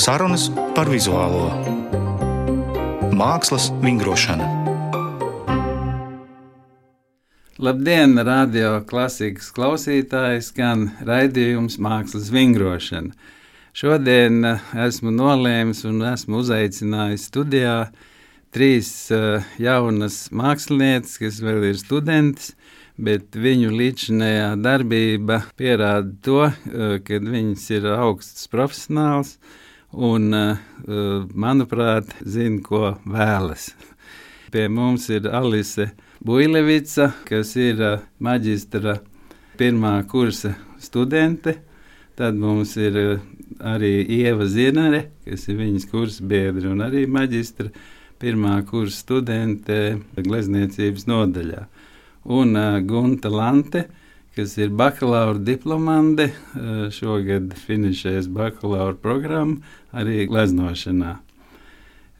Sarunas par vizuālo mākslas vingrošanu. Labdien, radio klasikas klausītāji, skan raidījums Mākslas vingrošana. Šodien eh, esmu nolēmis un esmu uzaicinājis studijā trīs uh, jaunas mākslinieces, kas vēl ir studentes, bet viņu līdzinējā darbība pierāda to, uh, ka viņas ir augsts profesionāls un, uh, manuprāt, zina, ko vēlas. Pie mums ir Alise Buļlevica, kas ir uh, maģistra pirmā kursa studente. Tad mums ir uh, arī Ieva Zinare, kas ir viņas kursa biedra un arī maģistra pirmā kursa studente glezniecības nodaļā. Un uh, Gunta Lante, kas ir bakalaura diplomante, uh, šogad finišēs bakalaura programmu arī gleznošanā.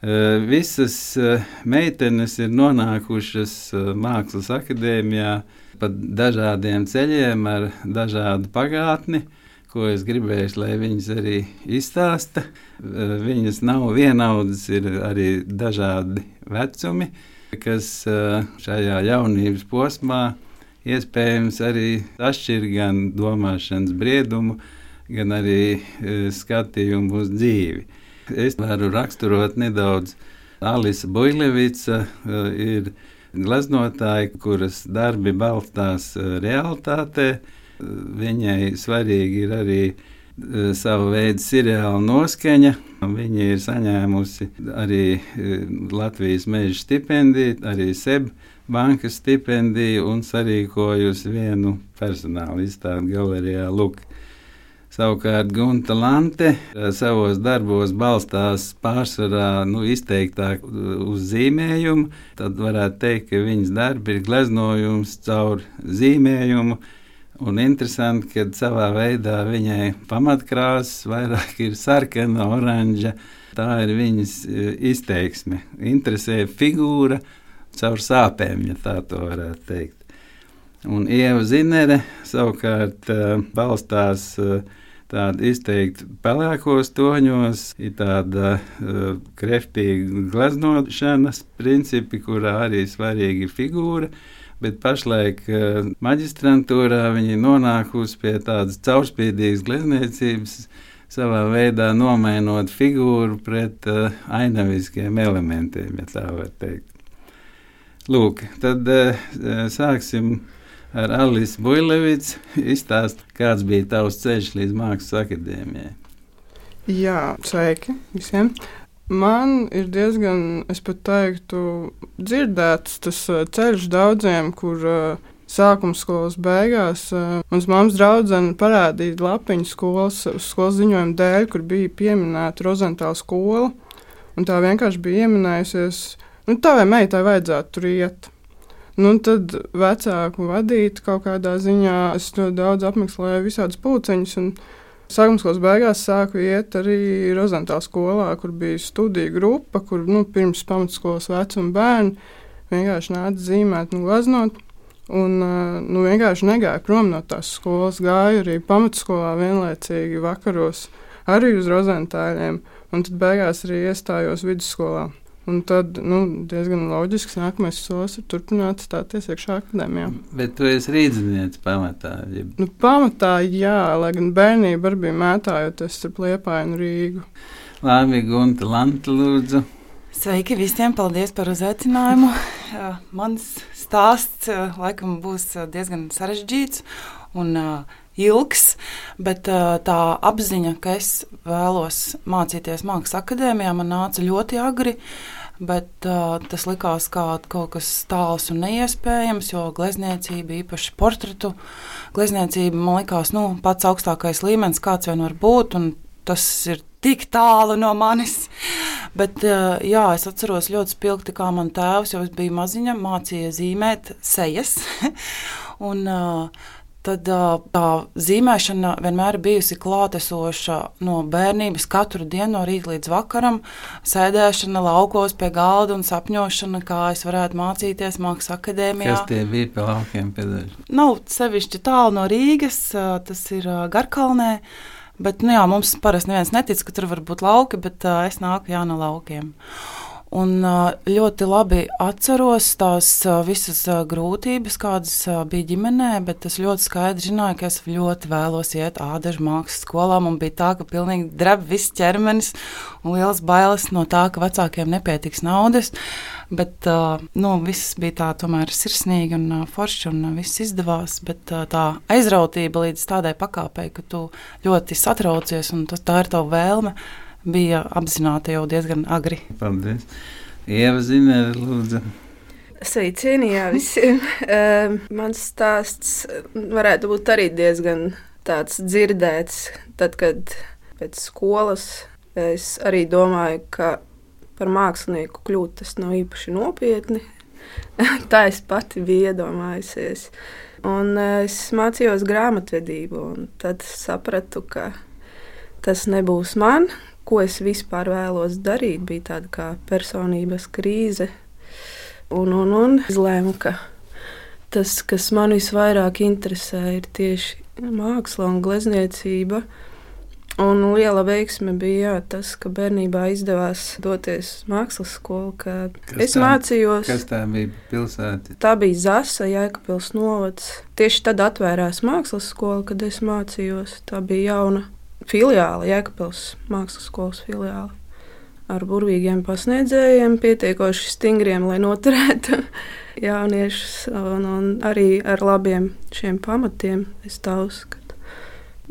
Uh, visas uh, meitenes ir nonākušas Mākslas akadēmijā pa dažādiem ceļiem ar dažādu pagātni, ko es gribēju, lai viņas arī izstāsta. Viņas nav vienaudas, ir arī dažādi vecumi, kas šajā jaunības posmā iespējams arī atšķir gan domāšanas briedumu, gan arī skatījumu uz dzīvi. Es varu raksturot nedaudz Alisa Buļlevica ir gleznotāja, kuras darbi balstās realitātē, Viņai svarīgi ir arī e, sava veida seriāla noskaņa. Viņa ir saņēmusi arī e, Latvijas meža stipendiju, arī SEB bankas stipendiju un sarīkojusi vienu personāla izstādi galerijā Luk. Savukārt Gunta Lante e, savos darbos balstās pārsvarā nu, izteiktāk uz zīmējumu. Tad varētu teikt, ka viņas darbi ir gleznojums caur zīmējumu Un interesanti, ka savā veidā viņai pamatkrāsa vairāk ir sarkana, oranža. Tā ir viņas e, izteiksme. Interesē figūra caur sāpēm, ja tā varētu teikt. Un Ieva Zinere savukārt e, balstās e, tāda izteikti pelēkos toņos, ir tāda uh, kreftīga gleznošanas principi, kurā arī svarīga ir figūra. Bet pašlaik maģistrantūrā viņi nonākusi pie tādas caurspīdīgas glezniecības, savā veidā nomainot figūru pret ainaviskiem elementiem, ja tā var teikt. Lūk, tad uh, sāksim ar Alisu Buļlevicu. Izstāst, kāds bija tavs ceļš līdz Mākslas akadēmijai. Jā, sveiki visiem! Man ir diezgan, es pat teiktu, dzirdēts tas ceļš daudziem, kur sākuma skolas beigās mans mammas draudzene parādīja lapiņu skolas, skolas ziņojumu dēļ, kur bija pieminēta Rozentāla skola. Un tā vienkārši bija ieminējusies, nu, tā vai meitai vajadzētu tur iet. Nu, tad vecāku vadīt kaut kādā ziņā. Es ļoti daudz apmeklēju visādus puciņus. Sākuma skolas beigās sāku iet arī Rozentāla skolā, kur bija studiju grupa, kur nu, pirms pamatskolas vecuma bērni vienkārši nāca zīmēt un glaznot. Un nu, vienkārši negāju prom no tās skolas, gāju arī pamatskolā vienlaicīgi vakaros, arī uz rozentāļiem, un tad beigās arī iestājos vidusskolā. Un tad nu, diezgan loģisks nākamais solis ir turpināt stāties iekšā akadēmijā. Bet tu esi rīznieks pamatā. Ja... Nu, pamatā, jā, lai gan bērnība arī bija mētājoties starp Liepāju un Rīgu. Labi, Gunta Lanta, lūdzu. Sveiki visiem, paldies par uzaicinājumu. Mans stāsts laikam būs diezgan sarežģīts un ilgs, bet tā apziņa, ka es vēlos mācīties Mākslas akadēmijā, man nāca ļoti agri. Bet uh, tas likās kā kaut kas tāls un neiespējams, jo glezniecība, īpaši portretu glezniecība, man likās nu, pats augstākais līmenis, kāds vien var būt. Tas ir tik tālu no manis. Bet jā, es atceros ļoti spilgti, kā man tēvs, jo es biju maziņa, mācīja zīmēt sejas. un, Tad tā zīmēšana vienmēr bijusi klātesoša no bērnības, katru dienu, no rīta līdz vakaram. Sēdēšana laukos pie galda un sapņošana, kā es varētu mācīties mākslas akadēmijā. Kas tie bija pie laukiem? Pēdēļ? Nav sevišķi tālu no Rīgas, tas ir Garkalnē. Bet nu, jā, mums parasti neviens netic, ka tur var būt lauki, bet uh, es nāku jā, no laukiem. Un ļoti labi atceros tās visas grūtības, kādas bija ģimenē, bet es ļoti skaidri zināju, ka es ļoti vēlos iet ādažu mākslas skolā. Man bija tā, ka pilnīgi dreb viss ķermenis un liels bailes no tā, ka vecākiem nepietiks naudas. Bet nu, viss bija tā tomēr sirsnīgi un forši un viss izdevās. Bet tā aizrautība līdz tādai pakāpei, ka tu ļoti satraucies un tas, tā ir tava vēlme bija apzināta jau diezgan agri. Paldies! Ieva Zinēra, lūdzu! Sveicieni jā, visiem! uh, mans stāsts varētu būt arī diezgan tāds dzirdēts. Tad, kad pēc skolas es arī domāju, ka par mākslinieku kļūt tas nav īpaši nopietni. Tā es pati biju iedomājusies. Un es mācījos grāmatvedību, un tad sapratu, ka tas nebūs man, ko es vispār vēlos darīt, bija tāda kā personības krīze. Un, un, un izlēmu, ka tas, kas man visvairāk interesē, ir tieši māksla un glezniecība. Un liela veiksme bija jā, tas, ka bērnībā izdevās doties uz mākslas skolu. Es tā, mācījos. Kas tā bija pilsēta? Tā bija Zasa, Jēkabils novads. Tieši tad atvērās mākslas skola, kad es mācījos. Tā bija jauna filiāli, Jēkabils mākslas skolas filiāli. Ar burvīgiem pasniedzējiem, pietiekoši stingriem, lai noturētu jauniešus, un, un arī ar labiem šiem pamatiem. Es tā uzskatu.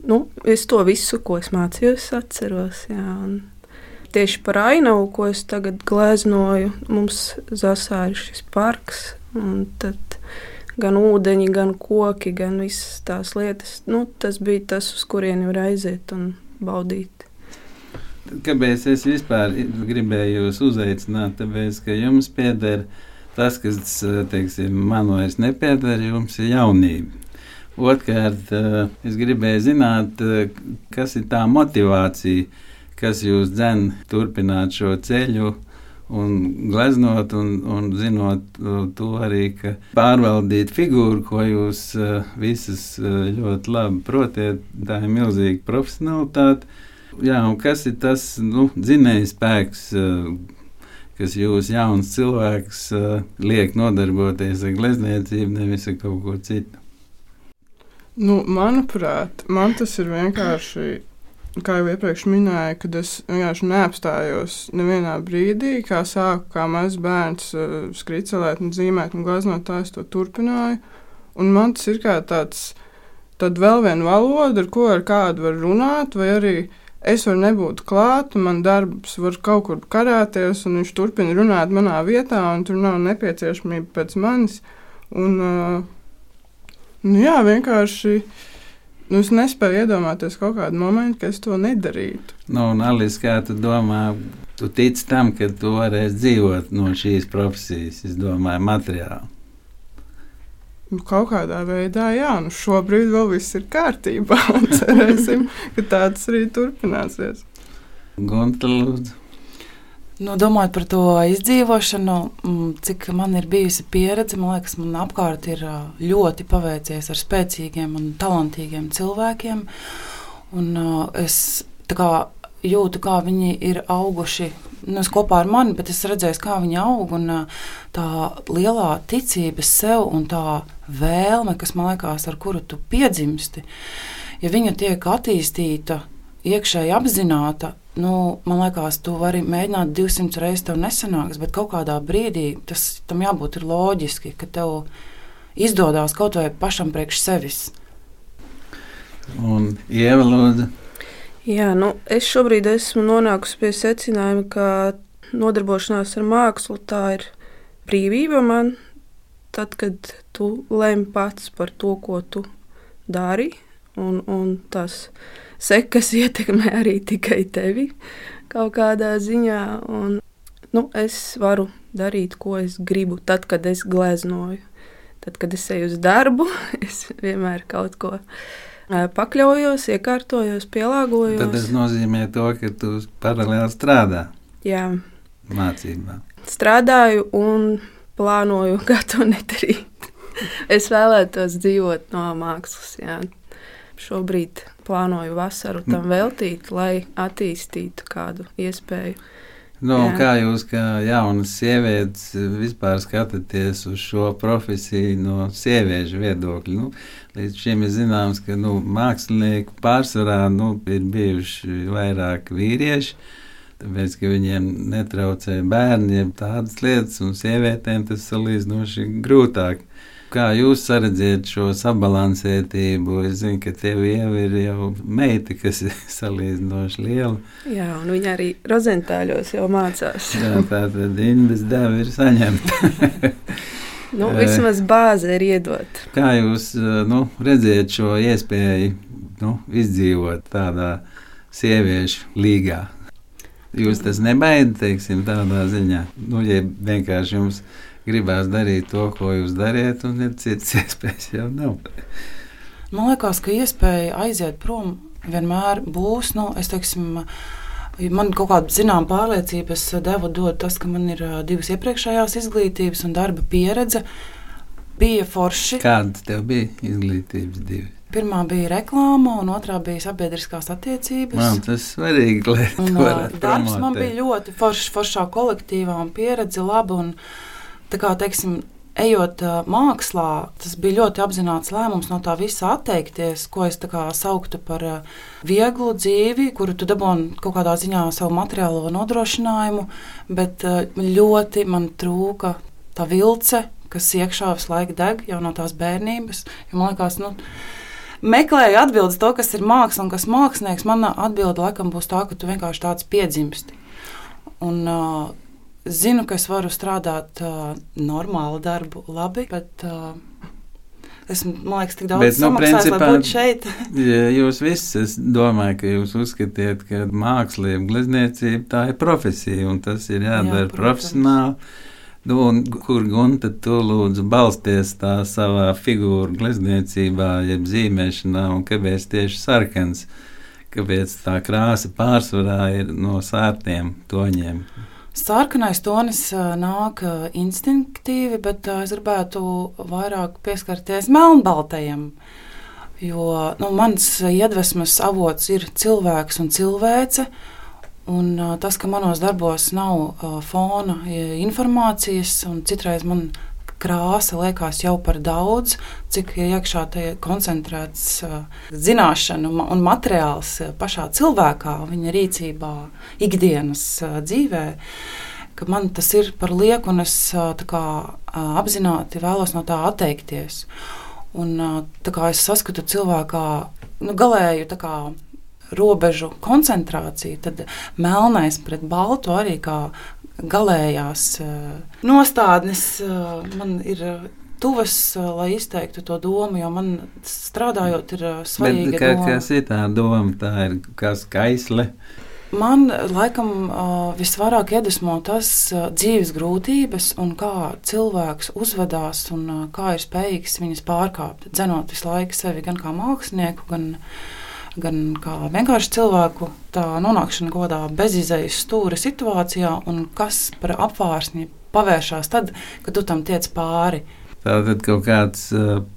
Nu, es to visu, ko es mācījos, atceros. Jā, tieši par ainavu, ko es tagad gleznoju, mums Zasā ir šis parks. Tad gan ūdeņi, gan koki, gan visas tās lietas. Nu, tas bija tas, uz kurieni var aiziet un baudīt. Kāpēc es vispār gribēju jūs uzaicināt? Tāpēc, ka jums pieder tas, kas teiksim, man vairs nepieder, jums ir jaunība. Otrkārt, es gribēju zināt, kas ir tā motivācija, kas jūs dzen turpināt šo ceļu un gleznot, un, un zinot to arī, ka pārvaldīt figūru, ko jūs uh, visas uh, ļoti labi protiet, tā ir milzīga profesionalitāte. Jā, un kas ir tas nu, dzinējs spēks, uh, kas jūs, jauns cilvēks, uh, liek nodarboties ar glezniecību, nevis ar kaut ko citu? Nu, manuprāt, man tas ir vienkārši kā jau iepriekš minēju, kad es vienkārši neapstājos nevienā brīdī, kā sāku kā mazs bērns uh, skricelēt, un zīmēt un glaznot, tā es to turpināju. Un man tas ir kā tāds, tad vēl viena valoda, ar ko ar kādu var runāt, vai arī es varu nebūt klāt, un man darbs var kaut kur karāties, un viņš turpina runāt manā vietā, un tur nav nepieciešamība pēc manis. Un, uh, nu jā, vienkārši Nu, es nespēju iedomāties kaut kādu momentu, ka es to nedarītu. Nu, un, Alis, kā tu domā, tu tici tam, ka tu varēsi dzīvot no šīs profesijas, es domāju, materiāli? Nu, kaut kādā veidā, jā, nu šobrīd vēl viss ir kārtībā. Cerēsim, ka tāds arī turpināsies. Gunta, lūdzu. Nu, domājot par to izdzīvošanu, mm, cik man ir bijusi pieredze, man liekas, man apkārt ir ļoti paveicies ar spēcīgiem un talantīgiem cilvēkiem. Un, uh, es kā, jūtu, kā viņi ir auguši nu, kopā ar mani, bet es redzēju, kā viņi aug. Un, tā lielā ticība sev un tā vēlme, kas man liekas, ar kuru tu piedzimsti, ja viņa tiek attīstīta, iekšēji apzināta, nu, man liekas, tu vari mēģināt 200 reizes, tev nesanāks, bet kaut kādā brīdī tas tam jābūt loģiski, ka tev izdodas kaut vai pašam priekš sevis. Un Ieva Lūdzu. Jā, nu, es šobrīd esmu nonākusi pie secinājuma, ka nodarbošanās ar mākslu tā ir brīvība man. Tad, kad tu lem pats par to, ko tu dari, un, un tas sekas ietekmē arī tikai tevi kaut kādā ziņā. Un, nu, es varu darīt, ko es gribu, tad, kad es gleznoju. Tad, kad es eju uz darbu, es vienmēr kaut ko pakļaujos, iekārtojos, pielāgojos. Tad tas nozīmē to, ka tu paralēli strādā. Jā. Mācībā. Strādāju un plānoju, kā to nedarīt. es vēlētos dzīvot no mākslas. Jā šobrīd plānoju vasaru tam veltīt, lai attīstītu kādu iespēju. Nu, Jā. kā jūs, kā jaunas sievietes, vispār skatāties uz šo profesiju no sieviešu viedokļa? Nu, līdz šim ir zināms, ka nu, mākslinieku pārsvarā nu, ir bijuši vairāk vīrieši. Tāpēc, ka viņiem netraucē bērni, jeb tādas lietas, un sievietēm tas salīdzinoši grūtāk. Kā jūs redzat šo sabalansētību? Es zinu, ka tev jau ir jau meita, kas ir salīdzinoši liela. Jā, un viņa arī rozentāļos jau mācās. Jā, tā tad indes deva ir saņemta. Nu, vismaz bāze ir iedot. Kā jūs nu, redzat šo iespēju nu, izdzīvot tādā sieviešu līgā? Jūs tas nebaidāt, teiksim, tādā ziņā. Nu, ja vienkārši jums gribās darīt to, ko jūs dariet, un ir citas iespējas jau nav. Man liekas, ka iespēja aiziet prom vienmēr būs. Nu, es teiksim, Man kaut kāda zināmā pārliecības deva dot tas, ka man ir divas iepriekšējās izglītības un darba pieredze. Bija forši. Kādas tev bija izglītības divas? Pirmā bija reklāma, un otrā bija sabiedriskās attiecības. Man tas svarīgi, lai Un, darbs man promotēt. bija ļoti foršs, foršā kolektīvā un pieredze laba. Un, tā kā, teiksim, ejot mākslā, tas bija ļoti apzināts lēmums no tā visa atteikties, ko es sauktu par vieglu dzīvi, kuru tu dabūji kaut kādā ziņā savu materiālo nodrošinājumu, bet ļoti man trūka tā vilce, kas iekšā visu laiku deg jau no tās bērnības. Jo man liekas, nu, meklēju atbildes to, kas ir māksla un kas mākslinieks. Mana atbilde laikam būs tā, ka tu vienkārši tāds piedzimsti. Un, uh, zinu, ka es varu strādāt uh, normālu darbu, labi, bet uh, esmu, man liekas, tik daudz Bet, nu, principā- lai būtu šeit. Ja jūs visi, es domāju, ka jūs uzskatiet, ka mākslība, glezniecība tā ir profesija, un tas ir jādara Jā, profesionāli. Nu, un kur gunta tu lūdzu balsties tā savā figūru glezniecībā, jeb zīmēšanā, un kāpēc tieši sarkans? Kāpēc tā krāsa pārsvarā ir no sārtiem toņiem? Sarkanais tonis nāk instinktīvi, bet es gribētu vairāk pieskarties melnbaltajam. Jo nu, mans iedvesmas avots ir cilvēks un cilvēce. Un, tas, ka manos darbos nav fona informācijas, un citreiz man krāsa liekas jau par daudz, cik iekšā tajā koncentrēts ā, zināšanu un materiāls ā, pašā cilvēkā, viņa rīcībā, ikdienas ā, dzīvē. Man tas ir par lieku, un es kā, apzināti vēlos no tā atteikties. Un, kā es saskatu cilvēkā nu, galēju kā, robežu koncentrāciju, tad melnais pret baltu arī kā galējās ā, nostādnes ā, man ir ā, tuvas, lai izteiktu to domu, jo man strādājot ir ā, Bet svarīga kā, doma. kas ir tā doma? Tā ir kā skaisle. Man laikam visvairāk iedvesmo tas dzīves grūtības un kā cilvēks uzvedās un kā ir spējīgs viņas pārkāpt. Dzenot visu laiku sevi gan kā mākslinieku, gan, gan kā vienkārši cilvēku, tā nonākšana kādā bezizējas stūra situācijā un kas par apvārsni pavēršās tad, kad tu tam tiec pāri. Tā tad kaut kāds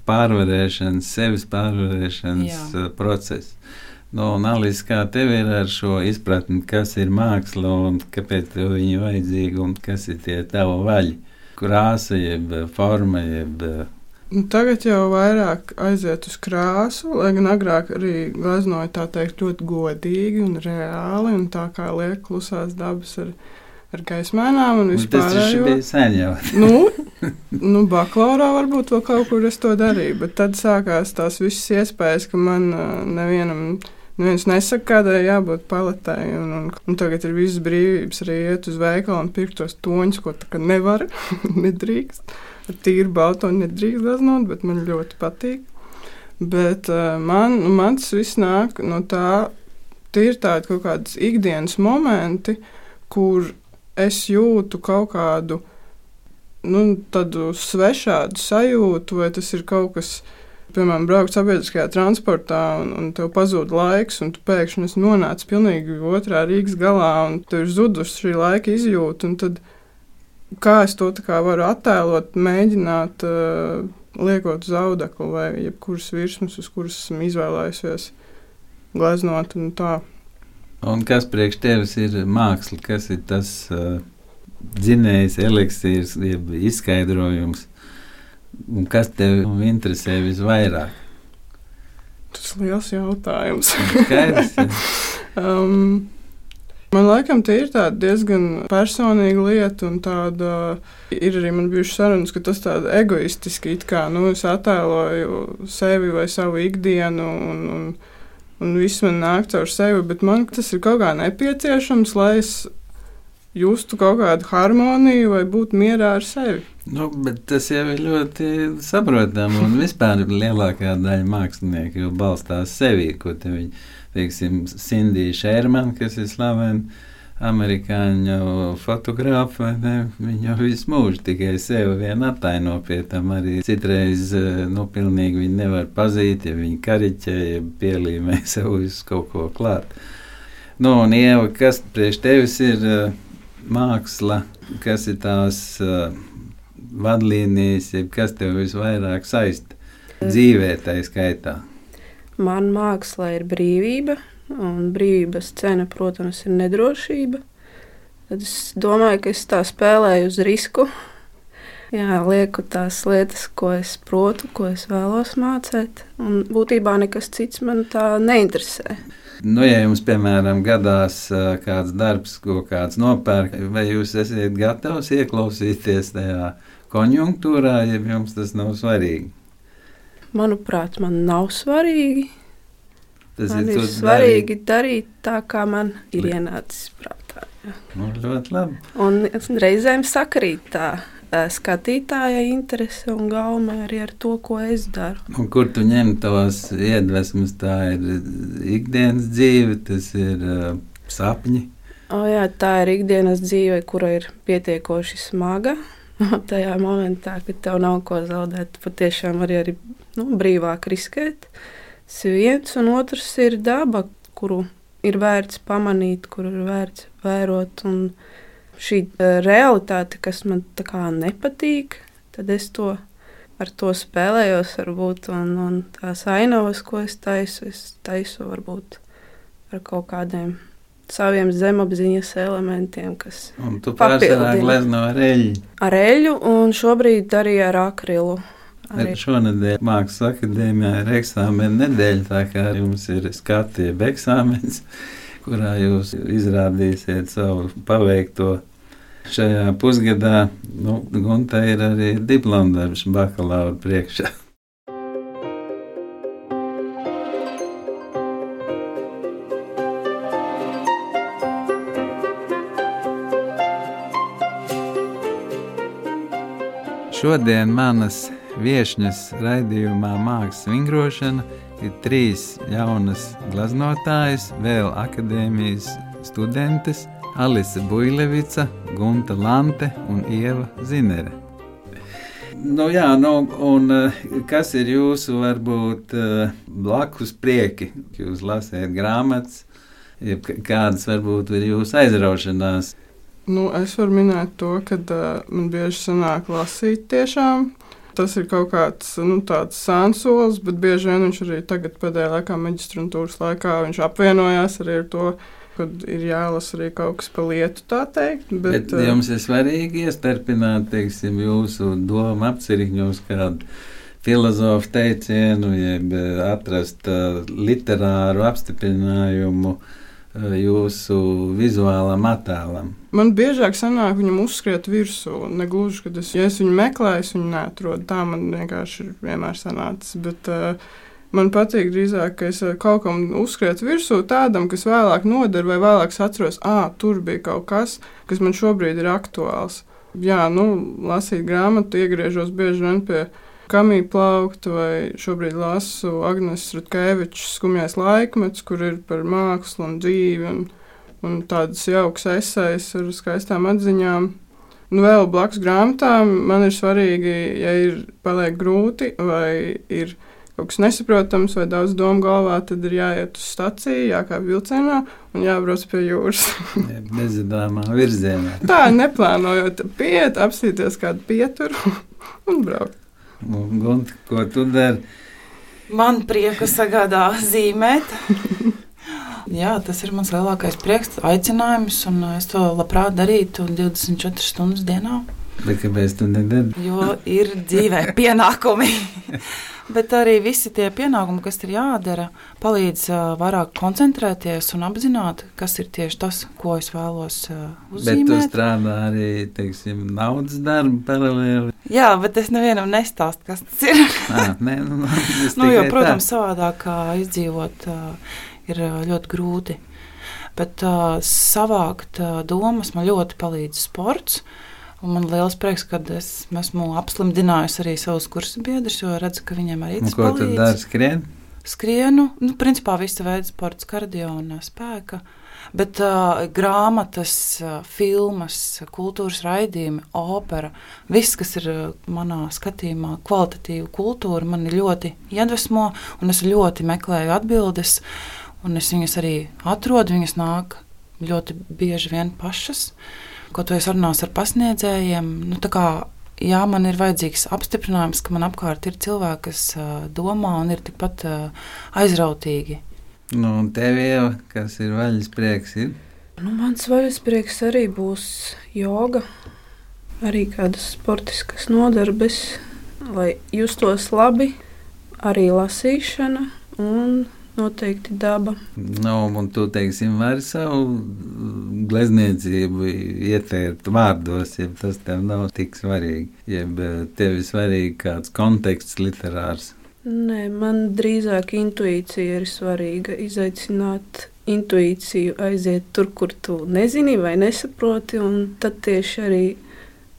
pārvarēšanas, sevis pārvarēšanas Jā. process. Nu, un Alis, kā tev ir ar šo izpratni, kas ir māksla un kāpēc tev viņa vajadzīga un kas ir tie tavi vaļi? Krāsa, jeb forma, jeb tagad jau vairāk aiziet uz krāsu, lai gan agrāk arī gleznoja tā teikt ļoti godīgi un reāli, un tā kā liek klusās dabas ar, ar gaismēnām un nu, tas taču vispār. bija sen jau. Nu, nu, bakalaurā varbūt vēl kaut kur es to darīju, bet tad sākās tās visas iespējas, ka man uh, nevienam. Neviens nesaka, kādai jābūt paletei. Un, un, un tagad ir visas brīvības arī iet uz veikalu un pirkt tos toņus, ko tā kā nevar, nedrīkst. Tīru baltoni nedrīkst gleznot, bet man ļoti patīk. Bet uh, man, nu, man tas viss nāk no tā, tie ir tādi kaut kādas ikdienas momenti, kur es jūtu kaut kādu nu, tādu svešādu sajūtu, vai tas ir kaut kas, piemēram, braukt sabiedriskajā transportā, un, un tev pazūd laiks, un tu pēkšņi esi nonācis pilnīgi otrā Rīgas galā, un tev ir zudusi šī laika izjūta. un tad Kā es to kā varu attēlot, mēģināt uh, liekot uz audekla vai jebkuras virsmas, uz kuras esmu izvēlējusies gleznot un tā. Un kas priekš tevis ir māksla, kas ir tas uh, dzinējs, eliksīrs, jeb izskaidrojums, un kas tev interesē visvairāk? Tas liels jautājums. Skaidrs, um, Man liekas, tie ir diezgan personīga lieta, un tāda ir arī man bijušas sarunas, ka tas tāds egoistiski it kā nu, es attēloju sevi vai savu ikdienu, un, un, un viss man nāk caur sevi, bet man tas ir kaut kā nepieciešams, lai es justu kaut kādu harmoniju vai būtu mierā ar sevi. Nu, tas jau ir ļoti saprotami, un vispār lielākā daļa mākslinieku jau balstās sevī, ko viņi teiksim, Sindija Šermana, kas ir slavena amerikāņu fotografa. Viņa visu mūžu tikai sevi vien attaino pie tam. Arī citreiz nu, pilnīgi viņa nevar pazīt, ja viņa kariķē, ja pielīmē sev uz kaut ko klāt. Nu, un Ieva, kas priekš tevis ir uh, māksla, kas ir tās uh, vadlīnijas, kas tev visvairāk saista dzīvē, tā skaitā? Man mākslā ir brīvība, un brīvības cena, protams, ir nedrošība. Tad es domāju, ka es tā spēlēju uz risku. Jā, lieku tās lietas, ko es protu, ko es vēlos mācīt. Un būtībā nekas cits man tā neinteresē. Nu, ja jums, piemēram, gadās kāds darbs, ko kāds nopērk, vai jūs esat gatavs ieklausīties tajā konjunktūrā, ja jums tas nav svarīgi? Manuprāt, man nav svarīgi. Tas man ir, ir svarīgi darīt. darīt tā, kā man ir Liek. ienācis prātā. Jā. Nu, ļoti labi. Un reizēm sakarīt tā skatītāja interese un gauma arī ar to, ko es daru. Un kur tu ņem tos iedvesmas? Tā ir ikdienas dzīve, tas ir uh, sapņi. O, jā, tā ir ikdienas dzīve, kura ir pietiekoši smaga. Tajā momentā, kad tev nav ko zaudēt, patiešām arī, arī nu, brīvāk riskēt. Tas ir viens, un otrs ir daba, kuru ir vērts pamanīt, kuru ir vērts vērot. Un šī uh, realitāte, kas man tā kā nepatīk, tad es to ar to spēlējos, varbūt, un, un tās ainavas, ko es taisu, es taisu varbūt ar kaut kādiem saviem zemapziņas elementiem, kas pārsvarā glezno ar eļļu. Ar eļļu un šobrīd arī ar akrilu. Arī. Šonadēļ Mākslas akadēmijā ir eksāmena nedēļa, tā kā jums ir skatība eksāmens, kurā jūs izrādīsiet savu paveikto. Šajā pusgadā nu, Gunta ir arī diplomdarbs bakalaura priekšā. Šodien manas viesņas raidījumā Mākslas vingrošana ir trīs jaunas gleznotājas, vēl akadēmijas studentes - Alise Buļlevica, Gunta Lante un Ieva Zinere. Nu, jā, nu, un eh, kas ir jūsu varbūt eh, blakus prieki? Jūs lasāt grāmatas, kādas varbūt ir jūsu aizraušanās? Nu, es varu minēt to, ka uh, man bieži sanāk lasīt tiešām Tas ir kaut kāds nu, sānsolis, bet bieži vien viņš arī tagad, pēdējā laikā, maģistrantūras laikā, viņš apvienojās arī ar to, kad ir jālasa arī kaut kas par lietu, tā teikt. Bet, bet jums ir svarīgi iestarpināt, teiksim, jūsu domu apcirkņos kādu filozofu teicienu, jeb atrast uh, literāru apstiprinājumu uh, Eh, jūsu vizuālam attēlam? Man biežāk sanāk viņam uzskriet virsū. Negluži, kad es, ja es viņu meklēju, es viņu neatrodu. Tā man vienkārši ir vienmēr sanācis. Bet, uh, Man patīk drīzāk, ka es eh, kaut kam uzskrietu virsū tādam, kas vēlāk noder, vai vēlāk atceros, ah, tur bija kaut kas, kas man šobrīd ir aktuāls. Jā, nu, lasīt grāmatu, iegriežos bieži vien pie viņa Kamija plaukta, vai šobrīd lasu Agnēs Rutkevičs skumjais laikmets, kur ir par mākslu un dzīvi un, un tādas jaukas esejas ar skaistām atziņām. Nu, vēl blakus grāmatām man ir svarīgi, ja ir paliek grūti vai ir kaut kas nesaprotams vai daudz domu galvā, tad ir jāiet uz staciju, jākāpj vilcienā un jābrauc pie jūras. Nezināmā virzienā. Tā, neplānojot, pieiet, apstīties kādu pieturu un braukt. Un, Gunta, ko tu dari? Man prieku sagādā zīmēt. Jā, tas ir mans lielākais prieks, aicinājums, un es to labprāt darītu 24 stundas dienā. Bet kāpēc tu nedari? Jo ir dzīvē pienākumi. Bet arī visi tie pienākumi, kas ir jādara, palīdz uh, vairāk koncentrēties un apzināt, kas ir tieši tas, ko es vēlos uh, uzzīmēt. Bet tu strādā arī, teiksim, naudas darbu paralēli. Jā, bet es nevienam nestāstu, kas tas ir. À, nē, nu, nu, jo, protams, savādāk izdzīvot uh, ir ļoti grūti. Bet uh, savākt uh, domas man ļoti palīdz sports. Un man liels prieks, ka es esmu apslimdinājusi arī savus kursu biedrus, jo redzu, ka viņiem arī tas ir. Ko tu dari? Skrien? Skrienu, nu, principā visa veida sports, kardio un spēka. Bet uh, grāmatas, filmas, kultūras raidījumi, opera, viss, kas ir manā skatījumā, kvalitatīva kultūra, man ļoti iedvesmo, un es ļoti meklēju atbildes, un es viņas arī atrodu. Viņas nāk ļoti bieži vien pašas. Uh, ko tu esi runājis ar pasniedzējiem. Nu, kā, jā, man ir vajadzīgs apstiprinājums, ka man apkārt ir cilvēki, kas uh, domā un ir tikpat uh, aizrautīgi. Nu, un tev jau kas ir vaļas prieks? Ir? Nu, mans vaļas prieks arī būs joga, arī kādas sportiskas nodarbes, lai justos labi, arī lasīšana un noteikti daba. No, nu, un tu, teiksim, vari savu glezniecību ieteikt vārdos, ja tas tev nav tik svarīgi. Jeb tev ir svarīgi kāds konteksts literārs. Nē, man drīzāk intuīcija ir svarīga. Izaicināt intuīciju, aiziet tur, kur tu nezini vai nesaproti, un tad tieši arī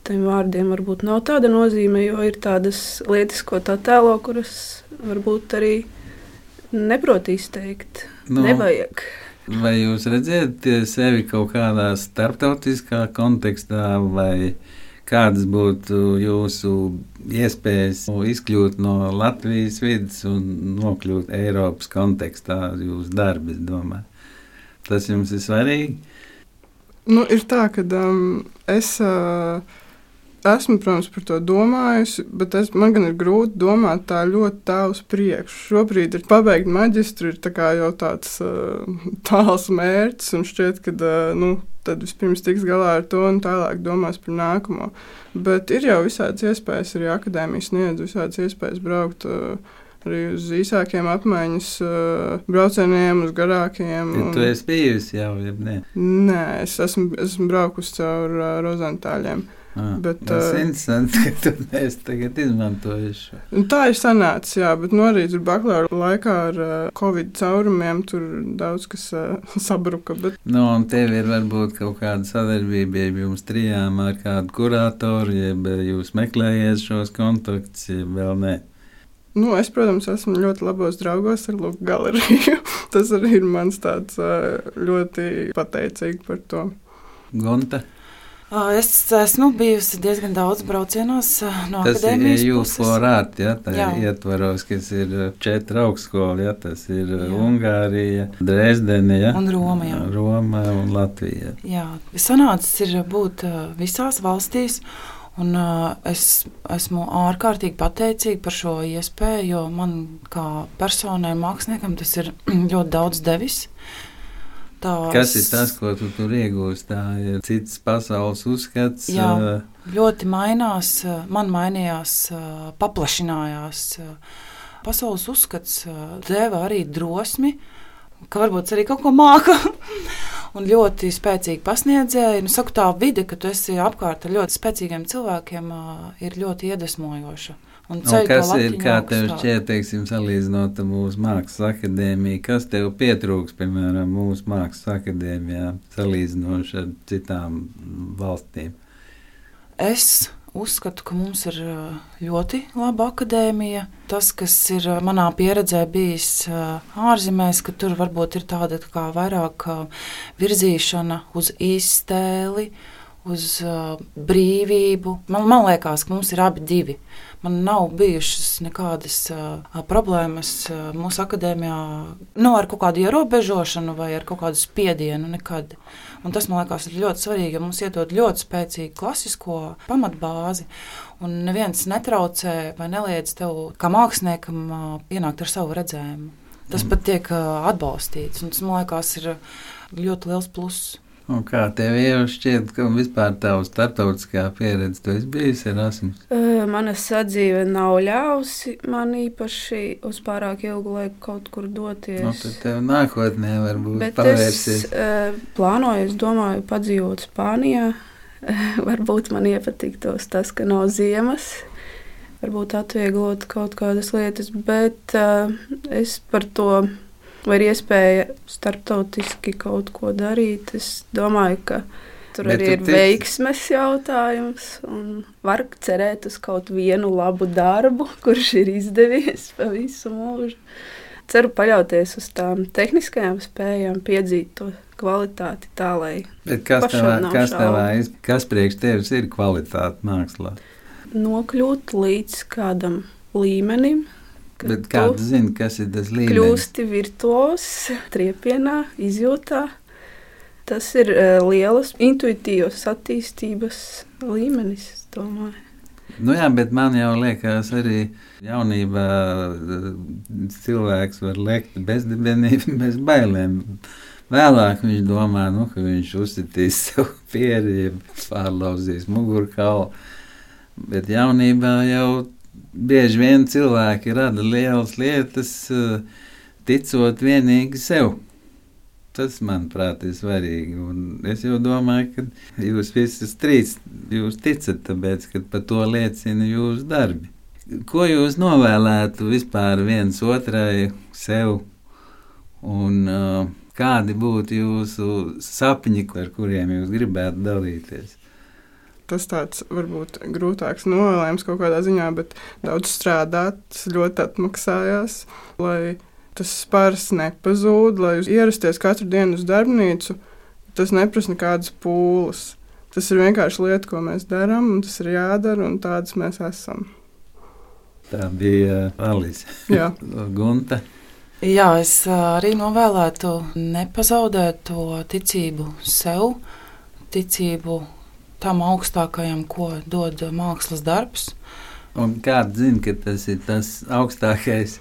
tiem vārdiem varbūt nav tāda nozīme, jo ir tādas lietas, ko tā tēlo, kuras varbūt arī neprot izteikt. Nu, Nevajag. Vai jūs redzat sevi kaut kādā starptautiskā kontekstā, vai kādas būtu jūsu iespējas izkļūt no Latvijas vidas un nokļūt Eiropas kontekstā, jūsu darbs, domāju? Tas jums ir svarīgi? Nu, ir tā, ka um, es. Uh, esmu, protams, par to domājusi, bet es, man gan ir grūti domāt tā ļoti tālu uz priekšu. Šobrīd ir pabeigt maģistru, ir jau tāds uh, tāls mērķis, un šķiet, ka uh, nu, tad vispirms tiks galā ar to un tālāk domās par nākamo. Bet ir jau visādas iespējas, arī akadēmijas sniedz visādas iespējas braukt. Uh, arī uz īsākiem apmaiņas uh, braucieniem, uz garākiem. Un... Tu esi bijusi jau, ja ne? Nē, es esmu, esmu braukusi caur uh, rozentāļiem. Ah, bet, tas ir uh, interesanti, ka tu neesi tagad izmantojis šo. Tā ir sanācis, jā, bet no arī tur bakalaura laikā ar uh, covid caurumiem tur daudz kas uh, sabruka. Bet... Nu, un tev ir varbūt kaut kāda sadarbība, ja jums trijām ar kādu kuratoru, ja jūs meklējiet šos kontaktus, ja vēl ne. Nu, es, protams, esmu ļoti labos draugos ar Lūku galeriju. Tas arī ir mans tāds ļoti pateicīgi par to. Gonta. Es esmu bijusi diezgan daudz braucienos no tas akadēmijas. Tas ir jūs forāt, ja, tā jā. ietvaros, kas ir četri augstskoli, ja, tas ir jā. Ungārija, Dresdene, ja, un Roma, jā. Roma un Latvija. Jā, sanācis ir būt visās valstīs. Un, uh, es esmu ārkārtīgi pateicīga par šo iespēju, jo man kā personai, māksliniekam, tas ir ļoti daudz devis. Uh, tās. Kas ir tas, ko tu tur iegūsi? Tā ir cits pasaules uzskats. Jā, ļoti mainās, man mainījās, paplašinājās. Pasaules uzskats deva arī drosmi, ka varbūt arī kaut ko māca. un ļoti spēcīgi pasniedzēji. Nu, saku, tā vide, ka tu esi apkārt ar ļoti spēcīgiem cilvēkiem, ir ļoti iedvesmojoša. Un ceļ, un kas ir, kā tev šķiet, teiksim, salīdzinot mūsu mākslas akadēmiju, kas tev pietrūks, piemēram, mūsu mākslas akadēmijā, salīdzinot ar citām valstīm? Es uzskatu, ka mums ir ļoti laba akadēmija. Tas, kas ir manā pieredzē bijis ārzemēs, ka tur varbūt ir tāda tā kā vairāk virzīšana uz iztēli uz uh, brīvību. Man, man liekas, ka mums ir abi divi. Man nav bijušas nekādas uh, problēmas uh, mūsu akadēmijā nu, ar kaut kādu ierobežošanu vai ar kaut kādu spiedienu. Nekad. Un tas man liekas ļoti svarīgi, jo mums iedod ļoti spēcīgu klasisko pamatbāzi. Un neviens netraucē vai neliedz tev, kā māksliniekam, uh, ienākt ar savu redzējumu. Tas mm. pat tiek uh, atbalstīts. Tas man liekas, ir ļoti liels pluss. Un kā tev jau šķiet, ka vispār tā starptautiskā pieredze tu esi bijusi Erasmus? Mana sadzīve nav ļāvusi man īpaši uz pārāk ilgu laiku kaut kur doties. Nu, tad tev nākotnē varbūt Bet pavērsies. es uh, plānoju, es domāju, padzīvot Spānijā. Varbūt man iepatiktos tas, ka nav ziemas. Varbūt atvieglot kaut kādas lietas, bet uh, es par to vai ir iespēja starptautiski kaut ko darīt. Es domāju, ka tur Bet arī ir tici- veiksmes jautājums. Un var cerēt uz kaut vienu labu darbu, kurš ir izdevies pa visu mūžu. Ceru paļauties uz tām tehniskajām spējām, piedzīt to kvalitāti tā, lai Bet kas tavā, kas tavā, kas priekš tevis ir kvalitāte mākslā? nokļūtu līdz kādam līmenim. Bet tu- kā tu zini, kas ir tas līmenis? kļūsti virtuos, triepienā, izjūtā. Tas ir uh, lielas intuitīvas attīstības līmenis, es domāju. Nu jā, bet man jau liekas, arī jaunībā eh, cilvēks var lekt bezdibenību, bez bailēm. Vēlāk viņš domā, nu, ka viņš uzsitīs sev pieredzi, pārlauzīs mugurkaulu. Bet jaunībā jau bieži vien cilvēki rada lielas lietas, eh, ticot vienīgi sev. Tas, manuprāt, ir svarīgi. Un es jau domāju, ka jūs visi trīs jūs ticat, tāpēc, ka par to liecina jūsu darbi. Ko jūs novēlētu vispār viens otrai, sev, un uh, kādi būtu jūsu sapņi, ar kuriem jūs gribētu dalīties? Tas tāds varbūt grūtāks novēlējums kaut kādā ziņā, bet daudz strādāt, ļoti atmaksājās, lai tas spārs nepazūd, lai ierasties katru dienu uz darbnīcu. Tas neprasa nekādas pūles. Tas ir vienkārši lieta, ko mēs darām, un tas ir jādara, un tādas mēs esam. Tā bija uh, Alise Jā, Gunta. Jā, es ā, arī novēlētu nepazaudēt to ticību sev, ticību tam augstākajam, ko dod mākslas darbs. Un kāds zina, ka tas ir tas augstākais?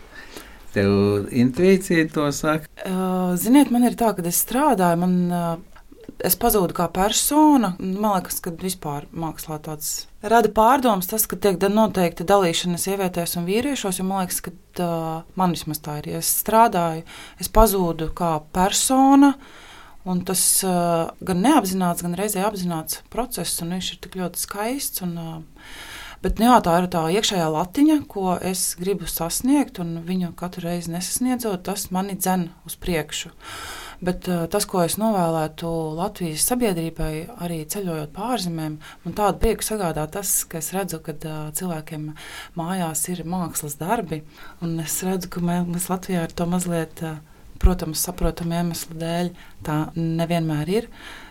Tev intuīcija to saka. Uh, Ziniet, man ir tā, ka es strādāju, man, uh, es pazūdu kā persona. Man liekas, ka vispār mākslā tāds rada pārdomas, tas, ka tiek noteikti dalīšana sievietēs un vīriešos. Man liekas, ka uh, man vismaz tā ir. Ja es strādāju, es pazūdu kā persona. Un tas uh, gan neapzināts, gan reizē apzināts process, un viņš ir tik ļoti skaists. Un, uh, Bet nu, jā, tā ir tā iekšējā latiņa, ko es gribu sasniegt, un viņu katru reizi nesasniedzot, tas mani dzen uz priekšu. Bet uh, tas, ko es novēlētu Latvijas sabiedrībai, arī ceļojot pārzemēm, man tādu prieku sagādā tas, ka es redzu, ka uh, cilvēkiem mājās ir mākslas darbi, un es redzu, ka mē- mēs Latvijā ar to mazliet, uh, protams, saprotamu iemeslu dēļ, tā nevienmēr ir,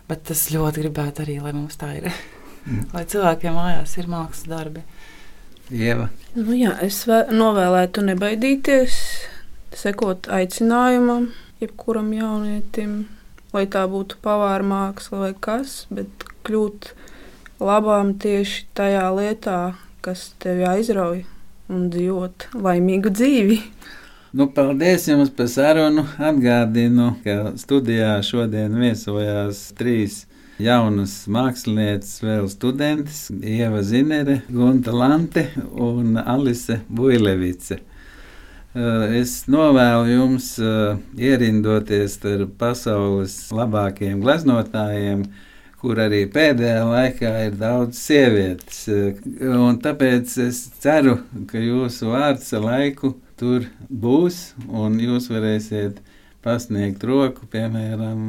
bet es ļoti gribētu arī, lai mums tā ir. Lai cilvēkiem mājās ir mākslas darbi. Ieva. Nu, jā, es vē- novēlētu nebaidīties, sekot aicinājumam, jebkuram jaunietim, lai tā būtu pavāra māksla vai kas, bet kļūt labām tieši tajā lietā, kas tevi aizrauj un dzīvot laimīgu dzīvi. Nu, paldies jums par sarunu. Atgādinu, ka studijā šodien viesojās trīs jaunas mākslinieces, vēl studentes - Ieva Zinere, Gunta Lante un Alise Builevice. Eh, Es novēlu jums eh, ierindoties ar pasaules labākajiem gleznotājiem, kur arī pēdējā laikā ir daudz sievietes. Eh, un Tāpēc es ceru, ka jūsu vārds ar laiku tur būs, un jūs varēsiet pasniegt roku, piemēram,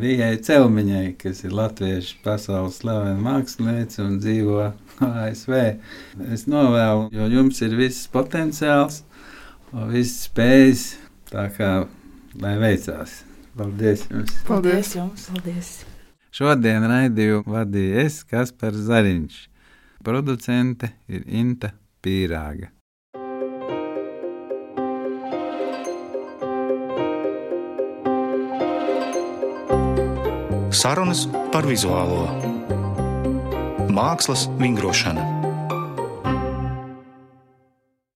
Vijai Celmiņai, kas ir latviešu pasaules slavena mākslinieca un dzīvo ASV. Es novēlu, jo jums ir viss potenciāls un viss spējas, tā kā lai veicās. Paldies jums! paldies! jums! Paldies! Šodien raidījumu vadīju es, Kaspars Zariņš. Producente ir Inta Pīrāga. Sarunas par vizuālo mākslas vingrošanu.